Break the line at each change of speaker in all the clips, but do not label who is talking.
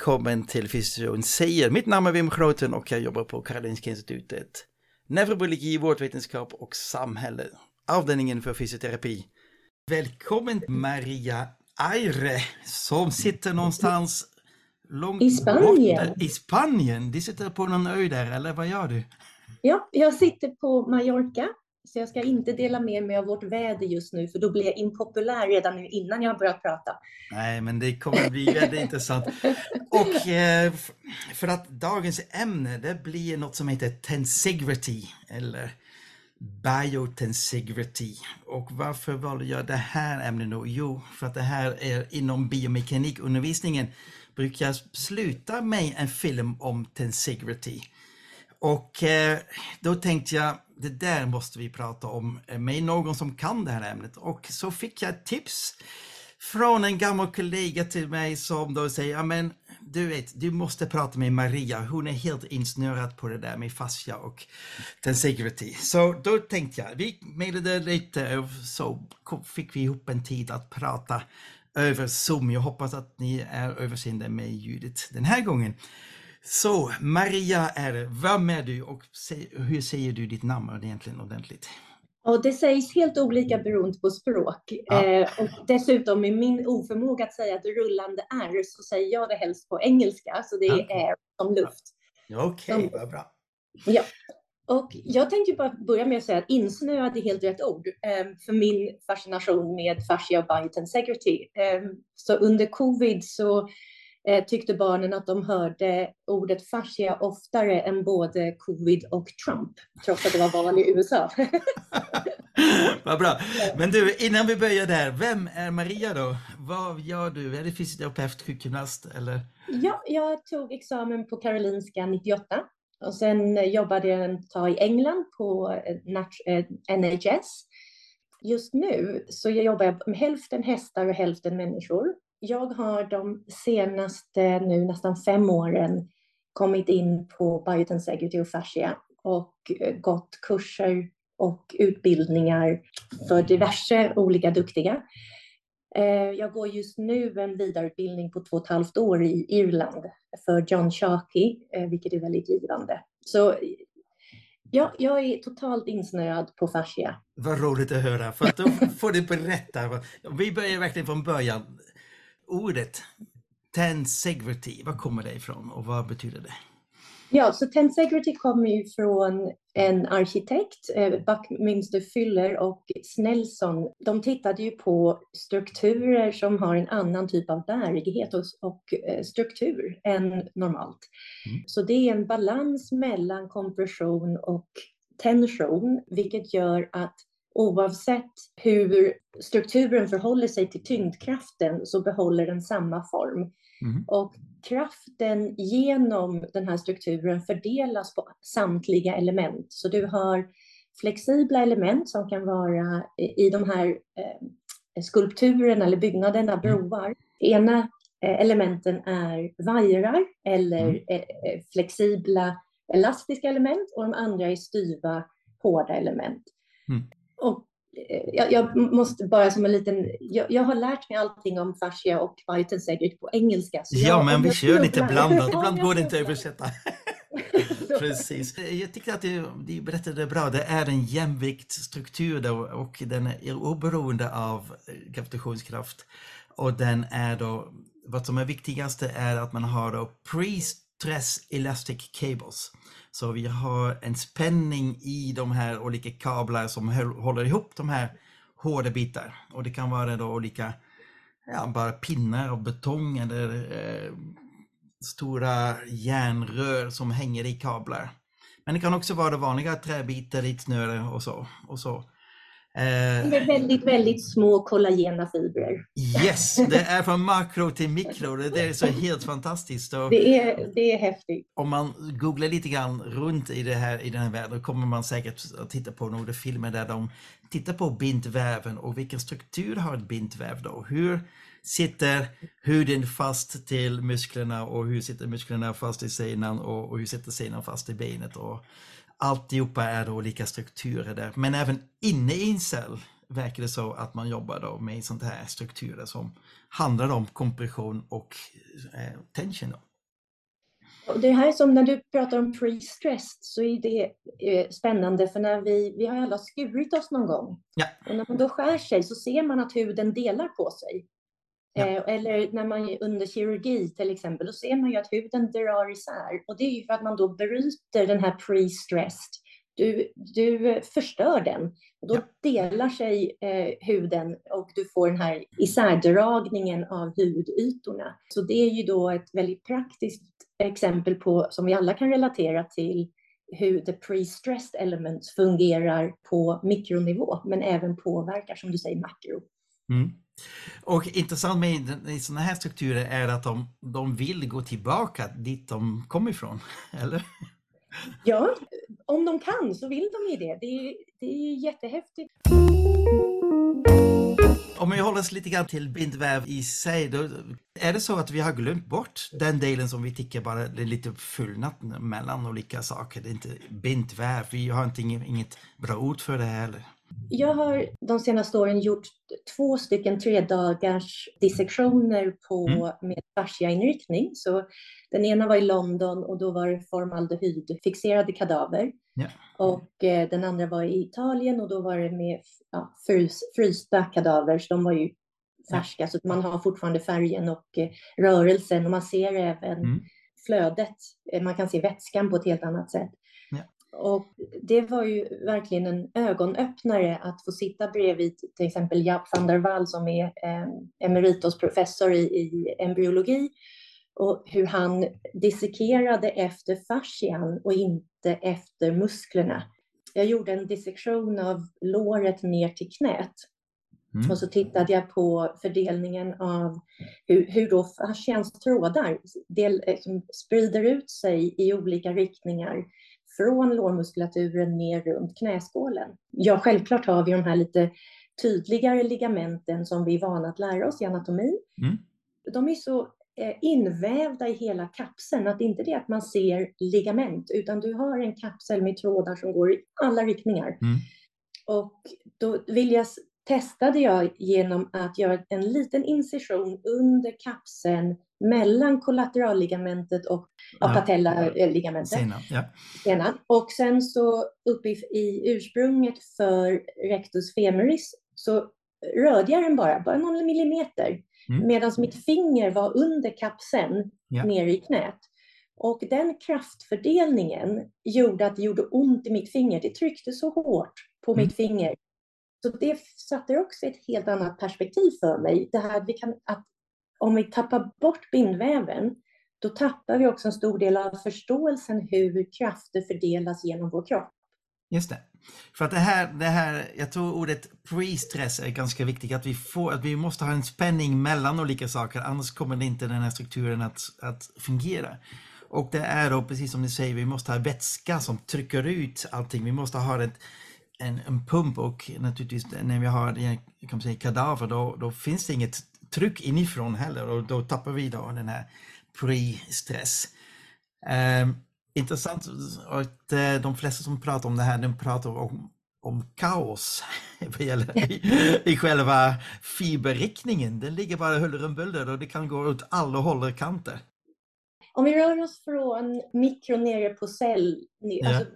välkommen till Fysioterapeuten säger. Mitt namn är Wim Groten och jag jobbar på Karolinska Institutet. Neurobiologi, vårdvetenskap och samhälle. Avdelningen för fysioterapi. Välkommen Maria Aire som sitter någonstans långt
I Spanien.
Borta. I Spanien? Du sitter på någon ö där eller vad gör du?
Ja, jag sitter på Mallorca så jag ska inte dela med mig av vårt väder just nu, för då blir jag impopulär redan nu innan jag har börjat prata.
Nej, men det kommer bli väldigt intressant. Och eh, för att dagens ämne, det blir något som heter tensegrity, eller biotensegrity. Och varför valde jag det här ämnet då? Jo, för att det här är inom biomekanikundervisningen brukar jag sluta med en film om tensegrity. Och eh, då tänkte jag, det där måste vi prata om eh, med någon som kan det här ämnet. Och så fick jag ett tips från en gammal kollega till mig som då säger, ja men du vet, du måste prata med Maria, hon är helt insnurrad på det där med fascia och tensegrity. Så då tänkte jag, vi mejlade lite och så fick vi ihop en tid att prata över Zoom. Jag hoppas att ni är överseende med ljudet den här gången. Så Maria är vem är du och hur säger du ditt namn egentligen ordentligt?
Och det sägs helt olika beroende på språk. Ja. Eh, och dessutom med min oförmåga att säga ett rullande R så säger jag det helst på engelska, så det är ja. air som luft.
Okej, okay, vad bra.
Ja. Och jag tänkte bara börja med att säga att insnöad är helt rätt ord eh, för min fascination med fascia och biotensegrity. Eh, så under covid så eh, tyckte barnen att de hörde ordet fascia oftare än både covid och Trump, trots att det var val i USA.
Vad bra. Men du, innan vi börjar där, vem är Maria då? Vad gör du? Är du fysioterapeut, sjukgymnast eller?
Ja, jag tog examen på Karolinska 98 och sen jobbade jag en tag i England på eh, NHS. Just nu så jag jobbar jag med hälften hästar och hälften människor jag har de senaste nu nästan fem åren kommit in på biotensegrity och fascia och eh, gått kurser och utbildningar för diverse olika duktiga. Eh, jag går just nu en vidareutbildning på två och ett halvt år i Irland för John Sharkey, eh, vilket är väldigt givande. Så ja, jag är totalt insnöad på fascia.
Vad roligt att höra, för att då får du berätta. Vi börjar verkligen från början ordet tensegrity, var kommer det ifrån och vad betyder det?
Ja, så tensegrity kommer ju från en arkitekt, eh, Buckminster Fuller och Snellson. De tittade ju på strukturer som har en annan typ av bärighet och, och eh, struktur än normalt. Mm. Så det är en balans mellan kompression och tension, vilket gör att oavsett hur strukturen förhåller sig till tyngdkraften så behåller den samma form. Mm. Och kraften genom den här strukturen fördelas på samtliga element. Så du har flexibla element som kan vara i de här eh, skulpturerna eller byggnaderna, mm. broar. Ena eh, elementen är vajrar eller mm. eh, flexibla elastiska element och de andra är styva hårda element. Mm. Och eh, jag, jag, måste bara som en liten, jag, jag, har lärt mig allting om fascia och biotensegrity på engelska.
ja, men vi kör lite blandat, ibland går det inte att översätta. Precis. Jag tycker att du, berättade bra, det är en jämviktsstruktur då, och den är oberoende av eh, gravitationskraft. Och den är då, vad som är viktigast är att man har då pre-stress elastic cables. Så vi har en spänning i de här olika kablar som håller ihop de här hårda bitar. Och det kan vara då olika ja, bara pinnar av betong eller eh, stora järnrör som hänger i kablar. Men det kan också vara vanliga träbitar, lite snöre och så. Och så.
Eh, Med väldigt, väldigt små kollagena fibrer.
Yes, det är från makro till mikro. Det är så helt fantastiskt.
Det, är, det är häftigt.
Om man googlar lite grann runt i, det här, i den här världen kommer man säkert att titta på några filmer där de tittar på bindväven och vilken struktur har ett bindväv då? Hur sitter huden fast till musklerna och hur sitter musklerna fast i senan och, och hur sitter senan fast i benet? Och, alltihopa är då olika strukturer där. Men även inne i en cell verkar det så att man jobbar då med sånt här strukturer som handlar om kompression och eh, tension. Då.
Och det här som när du pratar om pre-stressed så är det eh, spännande för när vi, vi har alla skurit oss någon gång.
Ja.
Och när man då skär sig så ser man att huden delar på sig.
Ja.
Eh, eller när man under kirurgi till exempel, då ser man ju att huden drar isär. Och det är ju för att man då bryter den här pre-stressed. Du, du förstör den. Och då
Ja.
delar sig eh, huden och du får den här isärdragningen av hudytorna. Så det är ju då ett väldigt praktiskt exempel på, som vi alla kan relatera till, hur the pre-stressed elements fungerar på mikronivå, men även påverkar, som du säger, makro.
Mm. Och intressant med, med sådana här strukturer är att de, de vill gå tillbaka dit de kom ifrån, eller?
Ja, om de kan så vill de ju det. Det är, det är jättehäftigt.
Om vi håller oss lite grann till bindväv i sig, då är det så att vi har glömt bort den delen som vi tycker bara är lite fullnat mellan olika saker. Det är inte bindväv, vi har inte, inget bra ord för det heller.
Jag har de senaste åren gjort två stycken tredagars dissektioner på,
Mm.
med fasciainriktning. Så den ena var i London och då var det formaldehydfixerade kadaver.
Ja.
Och eh, den andra var i Italien och då var det med ja, frys, frysta kadaver. Så de var ju färska så att man har fortfarande färgen och eh, rörelsen och man ser även
Mm.
flödet. Eh, Man kan se vätskan på ett helt annat sätt. Och det var ju verkligen en ögonöppnare att få sitta bredvid till exempel Jaap van der Wall som är eh, emeritusprofessor i, i embryologi och hur han dissekerade efter fascian och inte efter musklerna. Jag gjorde en dissektion av låret ner till knät
Mm.
och så tittade jag på fördelningen av hur, hur då fascians trådar del, eh, som sprider ut sig i olika riktningar från lårmuskulaturen ner runt knäskålen. Ja, självklart har vi de här lite tydligare ligamenten som vi är vana att lära oss i anatomin.
Mm.
De är så eh, invävda i hela kapseln att det inte är det att man ser ligament utan du har en kapsel med trådar som går i alla riktningar.
Mm.
Och då vill jag, testade jag genom att göra en liten incision under kapseln mellan kollateralligamentet och
Ja.
ja. patellaligamentet.
Senare, ja.
Ena. Och sen så uppe i, i ursprunget för rectus femoris så rörde jag den bara, bara någon millimeter.
Mm.
Medan mitt finger var under kapseln
Ja.
ner i knät. Och den kraftfördelningen gjorde att det gjorde ont i mitt finger. Det tryckte så hårt på
Mm.
mitt finger. Så det satte också ett helt annat perspektiv för mig. Det här att vi kan, att om vi tappar bort bindväven, då tappar vi också en stor del av förståelsen hur krafter fördelas genom vår kropp.
Just det. För att det här, det här, jag tror ordet pre-stress är ganska viktigt, att vi, får, att vi måste ha en spänning mellan olika saker, annars kommer det inte den här strukturen att, att fungera. Och det är då, precis som ni säger, vi måste ha vätska som trycker ut allting. Vi måste ha ett, en, en pump och naturligtvis när vi har kan man säga, kadaver då, då finns det inget tryck inifrån heller och då tappar vi då den här pre-stress. Ehm, intressant att eh, de flesta som pratar om det här, de pratar om, om kaos vad gäller i, i själva fiberriktningen. Den ligger bara huller om buller och det kan gå åt alla håll och kanter.
Om vi rör oss från mikro nere på cell, alltså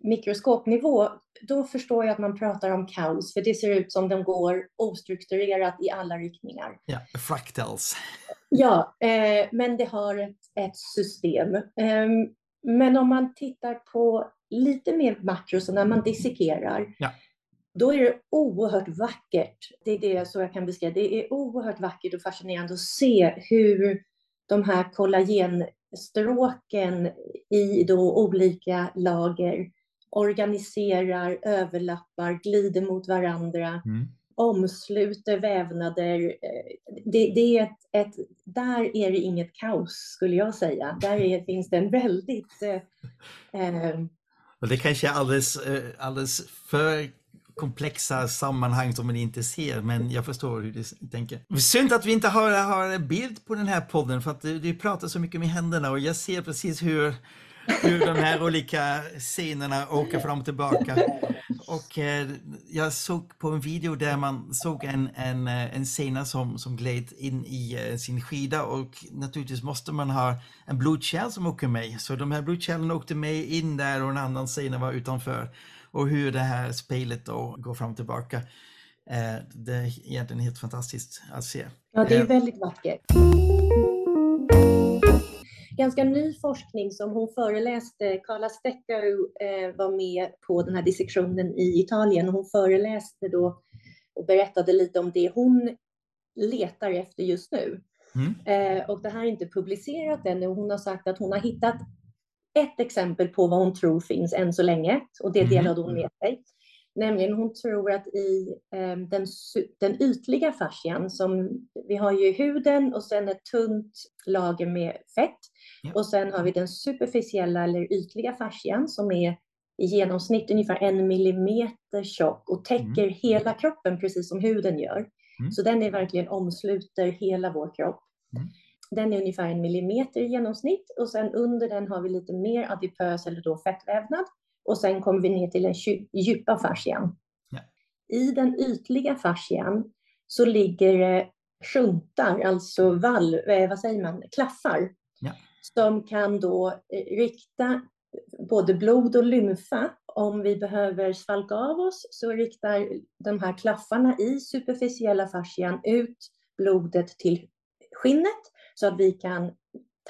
mikroskopnivå, då förstår jag att man pratar om kaos, för det ser ut som de går ostrukturerat i alla riktningar.
Ja, fractals.
Ja, eh, men det har ett, ett system. Eh, men om man tittar på lite mer makro, så när man dissekerar,
Ja.
då är det oerhört vackert. Det är det så jag kan beskriva. Det är oerhört vackert och fascinerande att se hur de här kollagenstråken i då olika lager organiserar, överlappar, glider mot varandra
Mm.
omsluter vävnader. Det, det är ett, ett, där är det inget kaos skulle jag säga. Där är, finns det en väldigt... Eh, eh,
det kanske är alldeles, eh, alldeles för komplexa sammanhang som man inte ser, men jag förstår hur du tänker. Synd att vi inte har, har en bild på den här podden för att du, du pratar så mycket med händerna och jag ser precis hur, hur de här olika scenerna åker fram och tillbaka. Och eh, jag såg på en video där man såg en, en, eh, en sena som, som gled in i eh, sin skida och naturligtvis måste man ha en blodkärl som åker med. Så de här blodkärlen åkte med in där och en annan sena var utanför. Och hur det här spelet då går fram och tillbaka. Eh, det är egentligen helt fantastiskt att se.
Ja, det är väldigt vackert ganska ny forskning som hon föreläste. Carla Stecco eh, var med på den här dissektionen i Italien och hon föreläste då och berättade lite om det hon letar efter just nu. Mm. Eh, och det här är inte publicerat ännu. Hon har sagt att hon har hittat ett exempel på vad hon tror finns än så länge och det mm. delade hon med sig. Nämligen hon tror att i eh, den, den ytliga fascian, som vi har ju huden och sen ett tunt lager med fett. Ja. Och sen har vi den superficiella eller ytliga fascian som är i genomsnitt ungefär en millimeter tjock och täcker mm. hela kroppen precis som huden gör. Mm. Så den är verkligen omsluter hela vår kropp. Mm. Den är ungefär en millimeter i genomsnitt och sen under den har vi lite mer adipös eller då fettvävnad och sen kommer vi ner till den djupa fascian. Ja. I den ytliga fascian så ligger det sjuntar, alltså vall, eh, vad säger man, klaffar, ja. som kan då eh, rikta både blod och lymfa. Om vi behöver svalka av oss så riktar de här klaffarna i superficiella fascian ut blodet till skinnet så att vi kan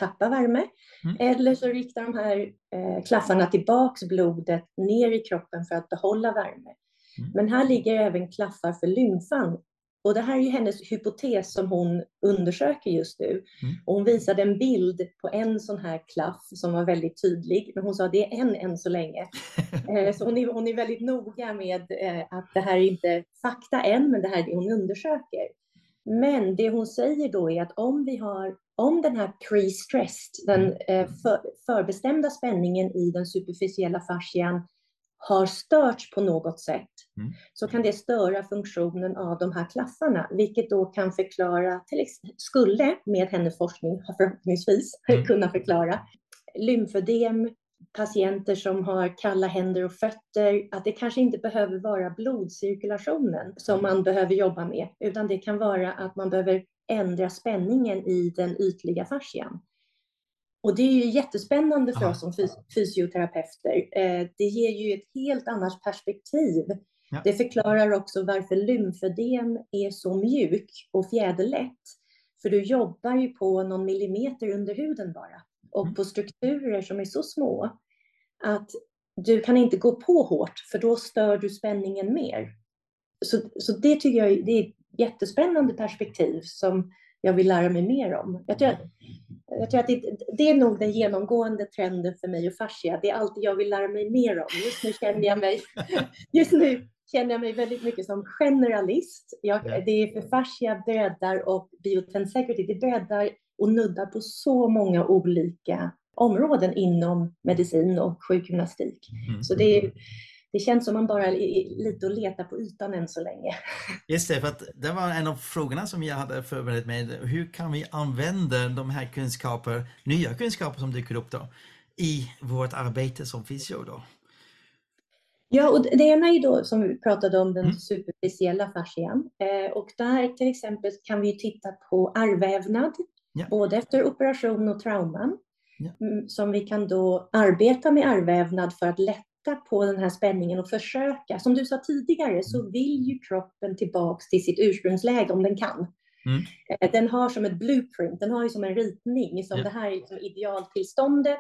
tappa värme. Mm. Eller så riktar de här eh, klaffarna tillbaks blodet ner i kroppen för att behålla värme. Mm. Men här ligger även klaffar för lymfan. Och det här är ju hennes hypotes som hon undersöker just nu. Mm. Och hon visade en bild på en sån här klaff som var väldigt tydlig. Men hon sa att det är en än så länge. eh, så hon är, hon är väldigt noga med eh, att det här är inte fakta än, men det här är det hon undersöker. Men det hon säger då är att om vi har om den här pre-stressed, den mm. eh, för, förbestämda spänningen i den superficiella fascian har störts på något sätt, mm. så kan det störa funktionen av de här klaffarna, vilket då kan förklara, till skulle med hennes forskning förhoppningsvis mm. kunna förklara lymfödem, patienter som har kalla händer och fötter, att det kanske inte behöver vara blodcirkulationen som man behöver jobba med, utan det kan vara att man behöver ändra spänningen i den ytliga fascian. Och det är ju jättespännande för oss som fysioterapeuter. Eh, det ger ju ett helt annat perspektiv. Ja. Det förklarar också varför lymfödem är så mjuk och fjäderlätt. För du jobbar ju på någon millimeter under huden bara och mm. på strukturer som är så små att du kan inte gå på hårt för då stör du spänningen mer. Så, så det tycker jag det är jättespännande perspektiv som jag vill lära mig mer om. Jag tror att, jag tror att det, det, är nog den genomgående trenden för mig och fascia. Det är alltid jag vill lära mig mer om. Just nu känner jag mig, just nu känner jag mig väldigt mycket som generalist. Jag, det är för fascia breddar och biotensegrity, det breddar och nuddar på så många olika områden inom medicin och sjukgymnastik. Mm. Så det är det känns som man bara är lite och letar på ytan än så länge.
Just det, för att det var en av frågorna som jag hade förberett mig. Hur kan vi använda de här kunskaper, nya kunskaper som dyker upp då, i vårt arbete som fysio då?
Ja, och det ena är då som vi pratade om den mm. superficiella fascian. Eh, och där till exempel kan vi titta på ärrvävnad, ja. både efter operation och trauman. Ja. Mm, som vi kan då arbeta med ärrvävnad för att lätta på den här spänningen och försöka. Som du sa tidigare så mm. vill ju kroppen tillbaks till sitt ursprungsläge om den kan. Mm. Eh, den har som ett blueprint, den har ju som en ritning, som ja. det här är liksom idealtillståndet.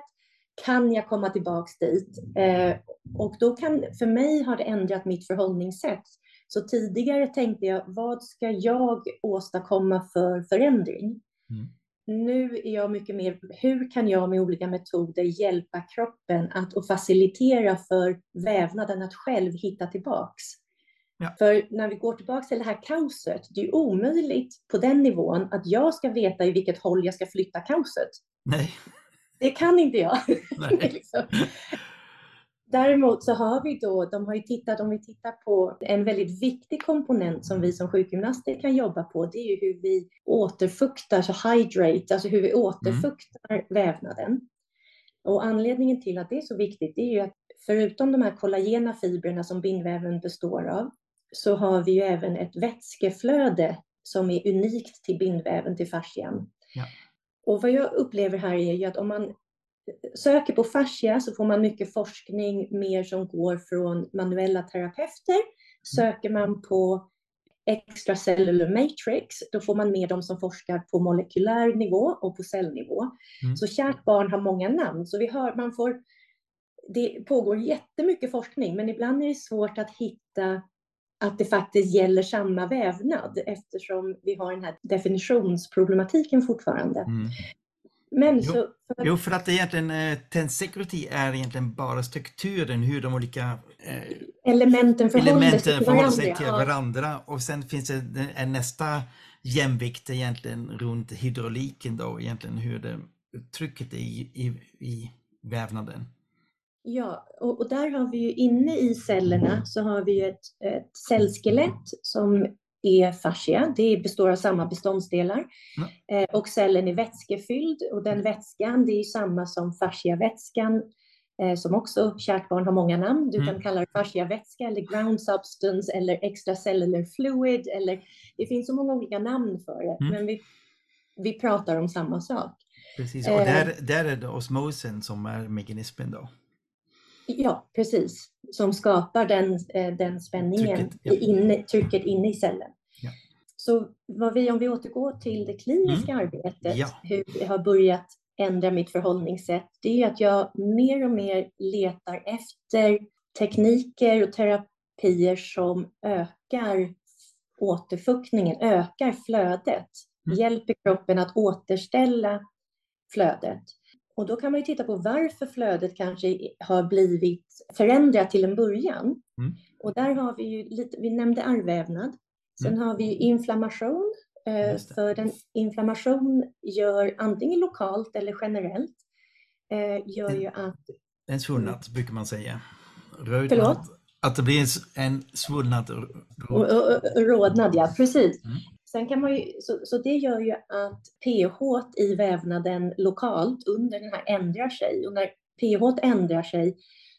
Kan jag komma tillbaks dit? Eh, och då kan, för mig har det ändrat mitt förhållningssätt. Så tidigare tänkte jag, vad ska jag åstadkomma för förändring? Mm nu är jag mycket mer, hur kan jag med olika metoder hjälpa kroppen att och facilitera för vävnaden att själv hitta tillbaks? Ja. För när vi går tillbaks till det här kaoset, det är omöjligt på den nivån att jag ska veta i vilket håll jag ska flytta kaoset.
Nej.
Det kan inte jag. liksom. Däremot så har vi då, de har ju tittat, om vi tittar på en väldigt viktig komponent som vi som sjukgymnaster kan jobba på, det är ju hur vi återfuktar, så hydrate, alltså hur vi återfuktar mm. vävnaden. Och anledningen till att det är så viktigt, det är ju att förutom de här kollagena fibrerna som bindväven består av, så har vi ju även ett vätskeflöde som är unikt till bindväven, till fascian. Ja. Och vad jag upplever här är ju att om man söker på fascia så får man mycket forskning mer som går från manuella terapeuter. Söker man på extracellular matrix, då får man med de som forskar på molekylär nivå och på cellnivå. Mm. Så kärt barn har många namn, så vi hör, man får, det pågår jättemycket forskning, men ibland är det svårt att hitta att det faktiskt gäller samma vävnad eftersom vi har den här definitionsproblematiken fortfarande. Mm.
Men jo, så, för... jo, för att egentligen eh, tensegrity är egentligen bara strukturen, hur de olika
eh, elementen förhåller, elementen sig, till
förhåller sig till varandra. Och sen finns det en, nästa jämvikt egentligen runt hydrauliken då, egentligen hur det, trycket är i, i, i vävnaden.
Ja, och, och, där har vi ju inne i cellerna så har vi ett, ett cellskelett som är fascia. Det består av samma beståndsdelar. Mm. och cellen är vätskefylld och den vätskan det är samma som fasciavätskan eh, som också, kärt barn har många namn. Du mm. kan kalla det fasciavätska eller ground substance eller extracellular fluid eller det finns så många olika namn för det. Mm. Men vi, vi pratar om samma sak.
Precis, och där, eh. där är det osmosen som är mekanismen då.
Ja, precis. Som skapar den, eh, den spänningen, trycket, ja. inne, trycket inne i cellen. Ja. Så vad vi, om vi återgår till det kliniska mm. arbetet, ja. hur jag har börjat ändra mitt förhållningssätt, det är att jag mer och mer letar efter tekniker och terapier som ökar återfuktningen, ökar flödet, mm. hjälper kroppen att återställa flödet. Och då kan man ju titta på varför flödet kanske har blivit förändrat till en början. Mm. Och där har vi ju lite, vi nämnde ärrvävnad. Sen mm. har vi inflammation. Eh, för den inflammation gör antingen lokalt eller generellt. Eh, gör ju att...
En svullnad brukar man säga. Rödnad. Förlåt? Att det blir en svullnad.
Rådnad, ja precis. Mm. Sen kan man ju, så, så det gör ju att pH i vävnaden lokalt under den här ändrar sig. Och när pH ändrar sig,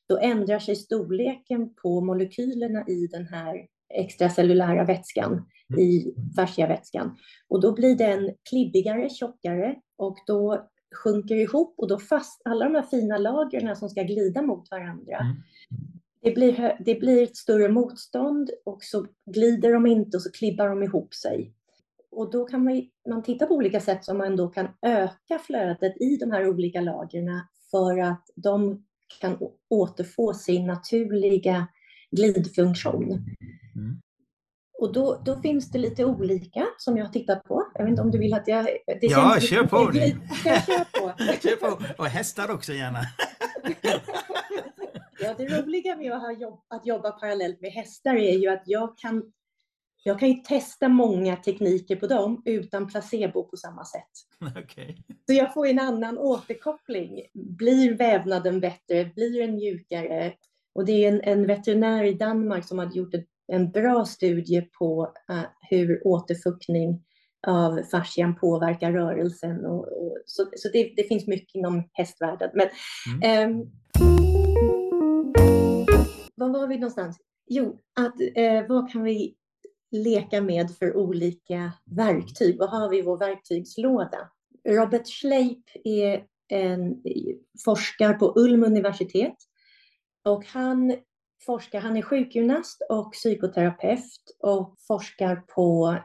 då ändrar sig storleken på molekylerna i den här extracellulära vätskan, mm. i fasciavätskan. Och då blir den klibbigare, tjockare och då sjunker ihop och då fast, alla de här fina lagren som ska glida mot varandra, mm. det, blir, det blir ett större motstånd och så glider de inte och så klibbar de ihop sig. Och då kan man, man titta på olika sätt som man då kan öka flödet i de här olika lagren för att de kan återfå sin naturliga glidfunktion. Mm. Och då, då, finns det lite olika som jag har tittat på. Jag vet inte om du vill att jag...
Det ja, kör på! Glid, kör på? kör på! Och hästar också gärna.
ja, det roliga med att, jobb, att jobba parallellt med hästar är ju att jag kan jag kan ju testa många tekniker på dem utan placebo på samma sätt. Okay. Så jag får en annan återkoppling. Blir vävnaden bättre? Blir den mjukare? Och det är en, en veterinär i Danmark som har gjort ett, en bra studie på uh, hur återfuktning av fascian påverkar rörelsen. Och, och så så det, det, finns mycket inom hästvärlden. Men, mm. um, var var vi någonstans? Jo, att, uh, vad kan vi leka med för olika verktyg? Vad har vi i vår verktygslåda? Robert Schleip är en forskar på Ulm universitet och han forskar, han är sjukgymnast och psykoterapeut och forskar på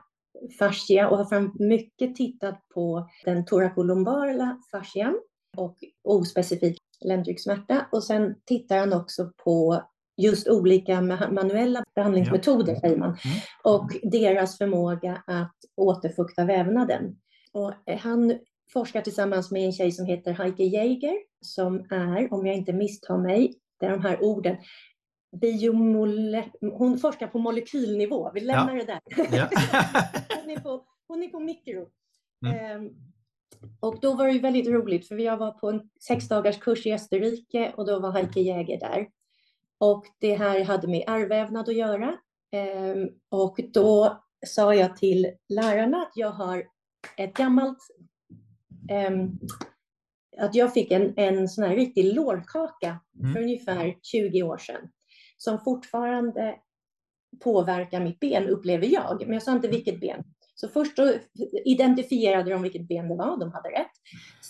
fascia och har fram mycket tittat på den thorakolumbala fascian och ospecifik ländryggsmärta. Och sen tittar han också på just olika manuella behandlingsmetoder, ja. säger man, mm. och deras förmåga att återfukta vävnaden. Och eh, han forskar tillsammans med en tjej som heter Heike Jäger, som är, om jag inte misstar mig, det är de här orden, biomole... Hon forskar på molekylnivå, vi lämnar ja. det där. Ja. hon, är på, hon är på mikro. Mm. Um, och då var det väldigt roligt, för jag var på en sex kurs i Österrike och då var Heike Jäger där. Och det här hade med ärrvävnad att göra. Ehm, och då sa jag till lärarna att jag har ett gammalt ehm, att jag fick en, en sån här riktig lårkaka
Mm.
för ungefär 20 år sedan som fortfarande påverkar mitt ben, upplever jag. Men jag sa inte vilket ben. Så först identifierade de vilket ben det var, de hade rätt.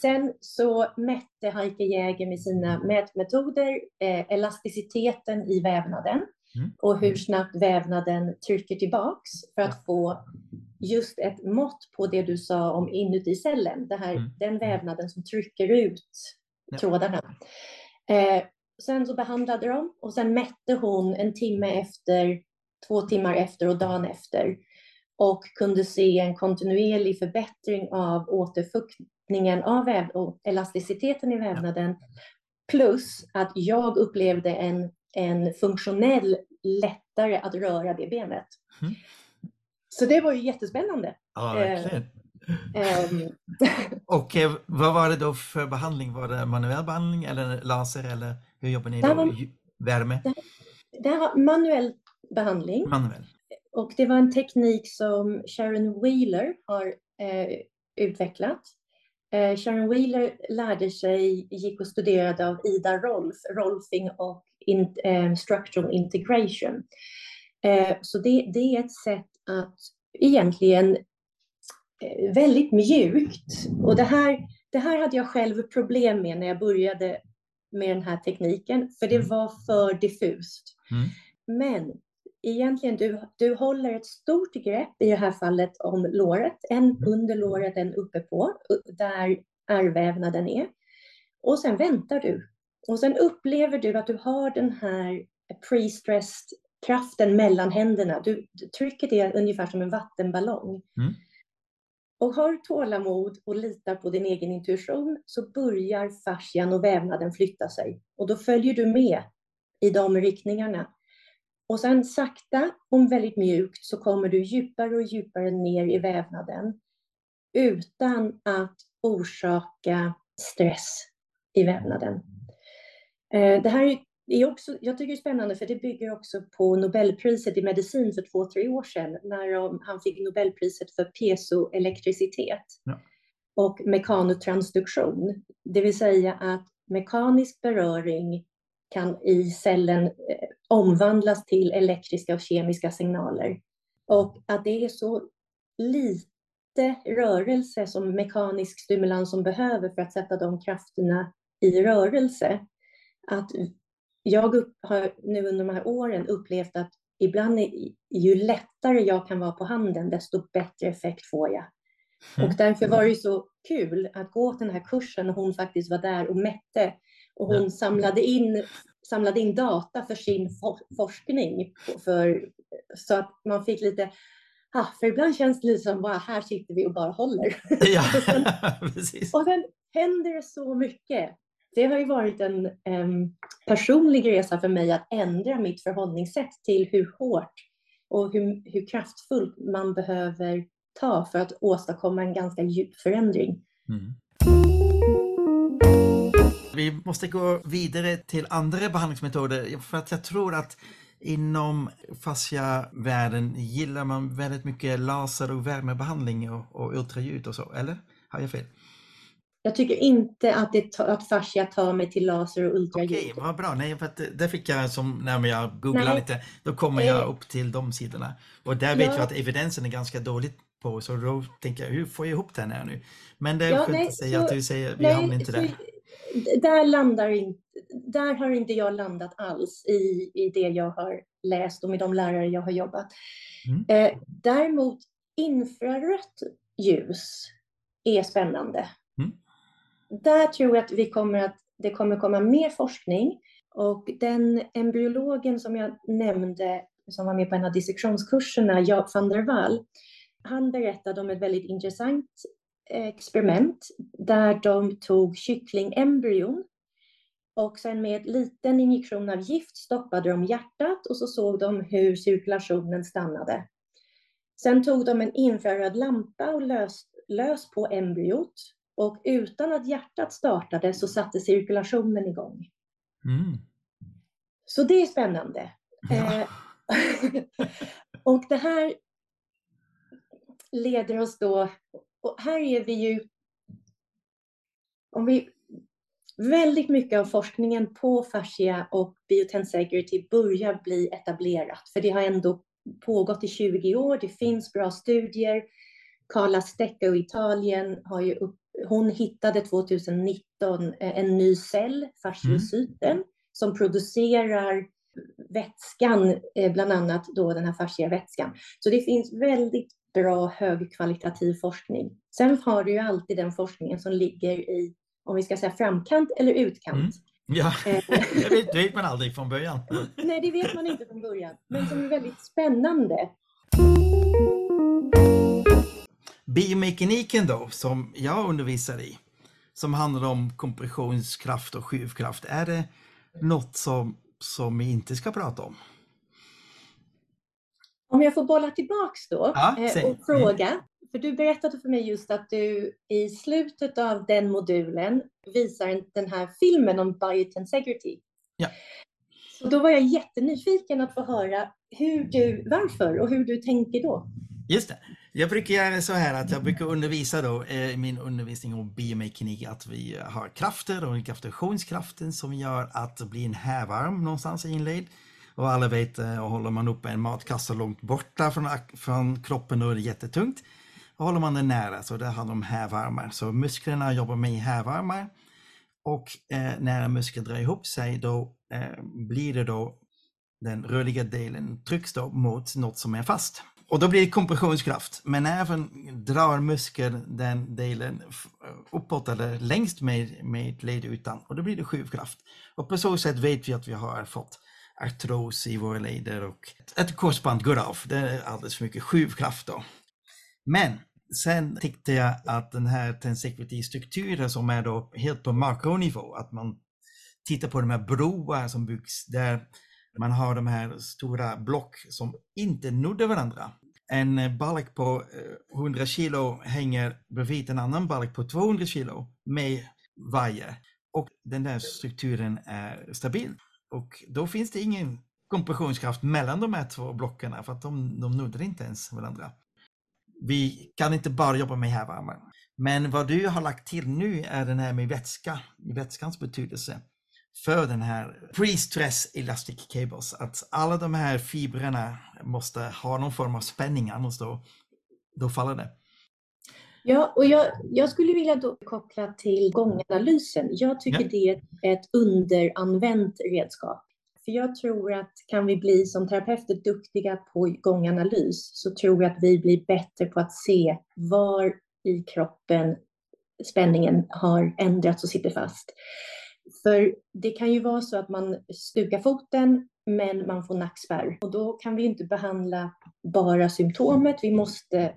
Sen så mätte Heike Jäger med sina mätmetoder eh, elasticiteten i vävnaden
Mm.
och hur snabbt vävnaden trycker tillbaks för att få just ett mått på det du sa om inuti cellen, det här,
Mm.
den vävnaden som trycker ut trådarna. Eh, sen så behandlade de och sen mätte hon en timme efter, två timmar efter och dagen efter och kunde se en kontinuerlig förbättring av återfuktningen av väv och elasticiteten i vävnaden. Plus att jag upplevde en, en funktionell lättare att röra det benet.
Mm.
Så det var ju jättespännande.
Ja,
Eh,
verkligen.
Ehm,
Och eh, vad var det då för behandling? Var det manuell behandling eller laser eller hur jobbar ni
Det
då?
var-
Värme?
det här var manuell behandling
Manuell?
och det var en teknik som Sharon Wheeler har eh, utvecklat. Eh, Sharon Wheeler lärde sig, gick och studerade av Ida Rolf, Rolfing och in, eh, Structural Integration. Eh, så det, det är ett sätt att egentligen eh, väldigt mjukt, och det här, det här hade jag själv problem med när jag började med den här tekniken, för det
Mm.
var för diffust.
Mm.
Men egentligen, du, du håller ett stort grepp i det här fallet om låret, en
Mm.
under låret, en uppe på, där ärrvävnaden är. Och sen väntar du. Och sen upplever du att du har den här pre-stressed kraften mellan händerna. Du, trycket är ungefär som en vattenballong.
Mm.
Och har tålamod och litar på din egen intuition så börjar fascian och vävnaden flytta sig. Och då följer du med i de riktningarna. Och sen sakta och väldigt mjukt så kommer du djupare och djupare ner i vävnaden utan att orsaka stress i vävnaden. Eh, Det här är också, jag tycker det är spännande för det bygger också på Nobelpriset i medicin för två, tre år sedan när han fick Nobelpriset för piezoelektricitet
Ja.
och mekanotransduktion. Det vill säga att mekanisk beröring kan i cellen eh, omvandlas till elektriska och kemiska signaler. Och att det är så lite rörelse som mekanisk stimulans som behöver för att sätta de krafterna i rörelse. Att jag upp, har nu under de här åren upplevt att ibland är, ju lättare jag kan vara på handen, desto bättre effekt får jag.
Mm.
Och därför var det så kul att gå till den här kursen och hon faktiskt var där och mätte. Och hon
Ja.
samlade, in, samlade in data för sin for- forskning. För, så att man fick lite, ah, för ibland känns det lite som bara här sitter vi och bara håller.
Ja,
Och sen-
precis.
Och sen händer det så mycket. Det har ju varit en em, personlig resa för mig att ändra mitt förhållningssätt till hur hårt och hur, hur kraftfullt man behöver ta för att åstadkomma en ganska djup förändring.
Mm. Vi måste gå vidare till andra behandlingsmetoder för att jag tror att inom fasciavärlden gillar man väldigt mycket laser och värmebehandling och, och ultraljud och så, eller? Har jag fel?
Jag tycker inte att, det att fascia tar mig till laser och ultraljud.
Okej, vad bra. Nej, för att det- fick jag som när jag googlar
Nej.
lite, då kommer jag
Eh.
upp till de sidorna. Och där vet
Ja.
jag att evidensen är ganska dåligt på, så då tänker jag, hur får jag ihop den här nu? Men det är
Ja,
skönt
nej,
att säga
så-
att du säger, vi hamnar inte
så-
där.
Där, landar inte, där har inte jag landat alls i, i det jag har läst och med de lärare jag har jobbat.
Mm.
Eh, däremot infrarött ljus är spännande.
Mm.
Där tror jag att vi kommer att, det kommer komma mer forskning och den embryologen som jag nämnde som var med på en av dissektionskurserna, Jaap van der Wall, han berättade om ett väldigt intressant experiment där de tog kycklingembryon och sen med en liten injektion av gift stoppade de hjärtat och så såg de hur cirkulationen stannade. Sen tog de en infraröd lampa och lös, lös på embryot och utan att hjärtat startade så satte cirkulationen igång.
Mm.
Så det är spännande.
Ja.
Eh, och det här leder oss då, och här är vi ju, om vi väldigt mycket av forskningen på fascia och biotensegrity börjar bli etablerat, för det har ändå pågått i 20 år. Det finns bra studier. Carla Stecco i Italien har ju upp, hon hittade 2019 eh, en ny cell, fasciocyten, mm. som producerar vätskan, eh, bland annat då den här fascia vätskan. Så det finns väldigt bra högkvalitativ forskning. Sen har du ju alltid den forskningen som ligger i, om vi ska säga framkant eller utkant. Mm.
Ja, eh. det vet, vet man aldrig från början.
Nej, det vet man inte från början, men som är väldigt spännande.
Biomekaniken då, som jag undervisar i, som handlar om kompressionskraft och skjuvkraft, är det något som, som vi inte ska prata om?
Om jag får bolla tillbaks då ja, eh, och fråga, för du berättade för mig just att du i slutet av den modulen visar den här filmen om biotensegrity.
Ja.
Så då var jag jättenyfiken att få höra hur du, varför och hur du tänker då.
Just det. Jag brukar göra så här att jag brukar undervisa då eh, i min undervisning om biomekanik att vi har krafter och gravitationskraften som gör att det blir en hävarm någonstans inledd. Och alla vet, eh, och håller man upp en matkasse långt borta från, från kroppen då är det jättetungt. Och håller man den nära så där har de hävarmar. Så musklerna jobbar med hävarmar. Och eh, när en muskel drar ihop sig då eh, blir det då den rörliga delen trycks då mot något som är fast. Och då blir det kompressionskraft, men även drar muskeln den delen eh, uppåt eller längst med, med ledytan och då blir det skjuvkraft. Och på så sätt vet vi att vi har fått artros i våra leder och ett korsband går av. Det är alldeles för mycket skjuvkraft då. Men sen tyckte jag att den här tensequity-strukturen som är då helt på makronivå, att man tittar på de här broar som byggs där man har de här stora block som inte nuddar varandra. En balk på eh, 100 kilo hänger bredvid en annan balk på 200 kilo med vajer. Och den där strukturen är stabil. Och då finns det ingen kompressionskraft mellan de här två blocken för att de, de nuddar inte ens varandra. Vi kan inte bara jobba med härvärme. Men vad du har lagt till nu är den här med vätska, vätskans betydelse för den här pre-stress elastic cables. Att alla de här fibrerna måste ha någon form av spänning, annars då, då faller det.
Ja, och jag, jag skulle vilja då koppla till gånganalysen. Jag tycker ja. det är ett underanvänt redskap. För jag tror att kan vi bli som terapeuter duktiga på gånganalys så tror jag att vi blir bättre på att se var i kroppen spänningen har ändrats och sitter fast. För det kan ju vara så att man stukar foten men man får nackspärr och då kan vi inte behandla bara symptomet. Vi måste.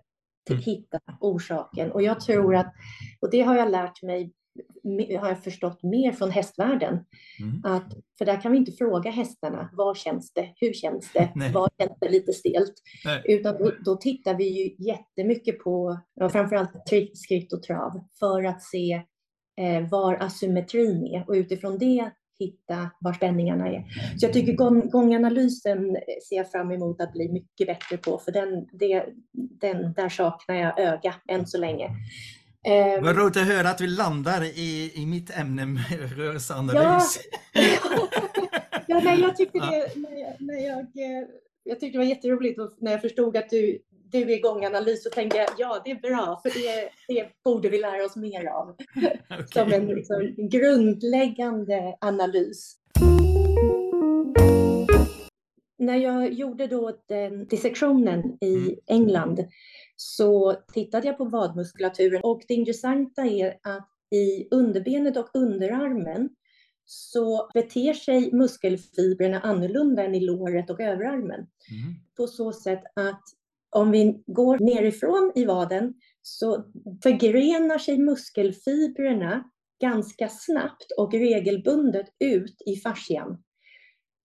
Hitta orsaken och jag tror att, och det har jag lärt mig har jag förstått mer från hästvärlden. Mm. Att, för där kan vi inte fråga hästarna, var känns det, hur känns det, var känns det lite stelt? Nej. Utan då, då, tittar vi ju jättemycket på, framförallt skritt och trav, för att se eh, var asymmetrin är och utifrån det hitta var spänningarna är. Så jag tycker gång, gånganalysen ser jag fram emot att bli mycket bättre på, för den, det, den, där saknar jag öga än så länge.
Eh, Vad roligt att höra att vi landar i, i mitt ämne rörelseanalys. Ja,
ja nej, jag tyckte det, när jag, när jag, eh, jag tyckte det var jätteroligt när jag förstod att du, du är gånganalys så tänkte jag ja, det är bra, för det, det borde vi lära oss mer av. Okay. Som en liksom, grundläggande analys. När jag gjorde då den dissektionen i mm. England så tittade jag på vadmuskulaturen och det intressanta är att i underbenet och underarmen så beter sig muskelfibrerna annorlunda än i låret och överarmen. Mm. På så sätt att om vi går nerifrån i vaden så förgrenar sig muskelfibrerna ganska snabbt och regelbundet ut i fascian.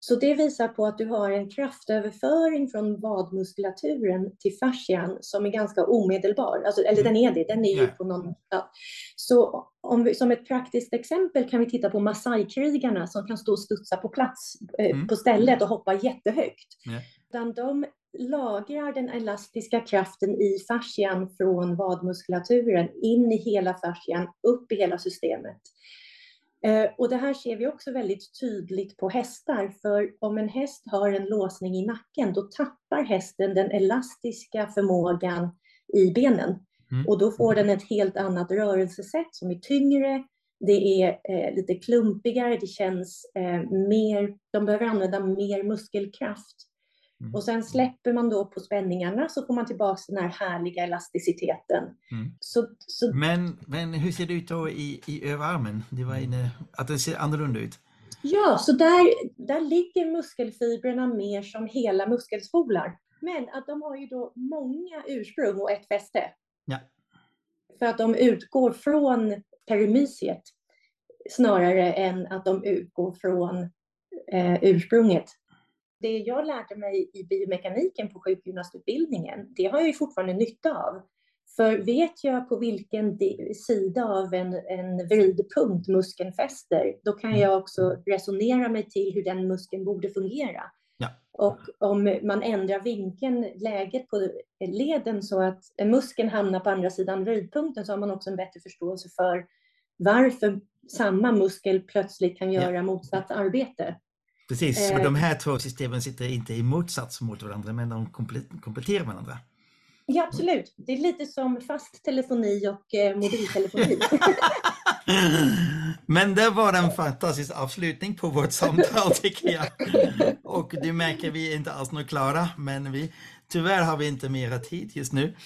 Så det visar på att du har en kraftöverföring från vadmuskulaturen till fascian som är ganska omedelbar. Alltså, eller den är det, den är ju på någon... Ja. Så om vi, som ett praktiskt exempel kan vi titta på Masai-krigarna som kan stå och studsa på plats eh, mm. på stället och hoppa jättehögt. Yeah. De lagrar den elastiska kraften i fascian från vadmuskulaturen in i hela fascian, upp i hela systemet. Eh, och det här ser vi också väldigt tydligt på hästar, för om en häst har en låsning i nacken, då tappar hästen den elastiska förmågan i benen. Mm. Och då får den ett helt annat rörelsesätt som är tyngre, det är eh, lite klumpigare, det känns eh, mer, de behöver använda mer muskelkraft. Mm. Och sen släpper man då på spänningarna så får man tillbaka den här härliga elasticiteten. Mm.
Så, så... Men, men hur ser det ut då i, i överarmen? Det var inne, att det ser annorlunda ut?
Ja, så där, där ligger muskelfibrerna mer som hela muskelspolar. Men att de har ju då många ursprung och ett fäste.
Ja.
För att de utgår från perimysiet snarare än att de utgår från eh, ursprunget. Det jag lärde mig i biomekaniken på sjukgymnastutbildningen, det har jag ju fortfarande nytta av. För vet jag på vilken sida av en, en vridpunkt muskeln fäster, då kan mm. jag också resonera mig till hur den muskeln borde fungera.
Ja.
Och om man ändrar vinkeln, läget på leden så att muskeln hamnar på andra sidan vridpunkten så har man också en bättre förståelse för varför samma muskel plötsligt kan göra ja. motsatt arbete.
Precis, och de här två systemen sitter inte i motsats mot varandra men de kompletterar varandra.
Ja, absolut. Det är lite som fast telefoni och eh, mobiltelefoni.
Men det var en fantastisk avslutning på vårt samtal tycker jag. Och du märker vi är inte alls några klara, men vi, tyvärr har vi inte mera tid just nu.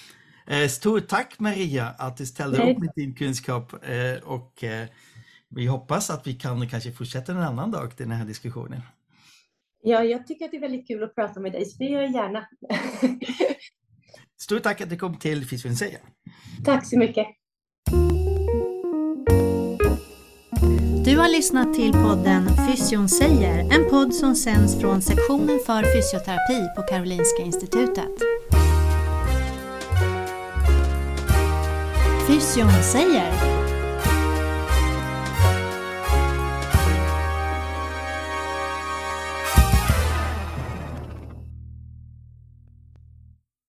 Eh, stort tack Maria att du ställde upp med din kunskap eh, och eh, vi hoppas att vi kan kanske fortsätta en annan dag den här diskussionen.
Ja, jag tycker att det är väldigt kul att prata med dig, så det gör jag gärna.
Stort tack att du kom till Fysion säger.
Tack så mycket.
Du har lyssnat till podden Fysion säger, en podd som sänds från sektionen för fysioterapi på Karolinska Institutet. Fysion säger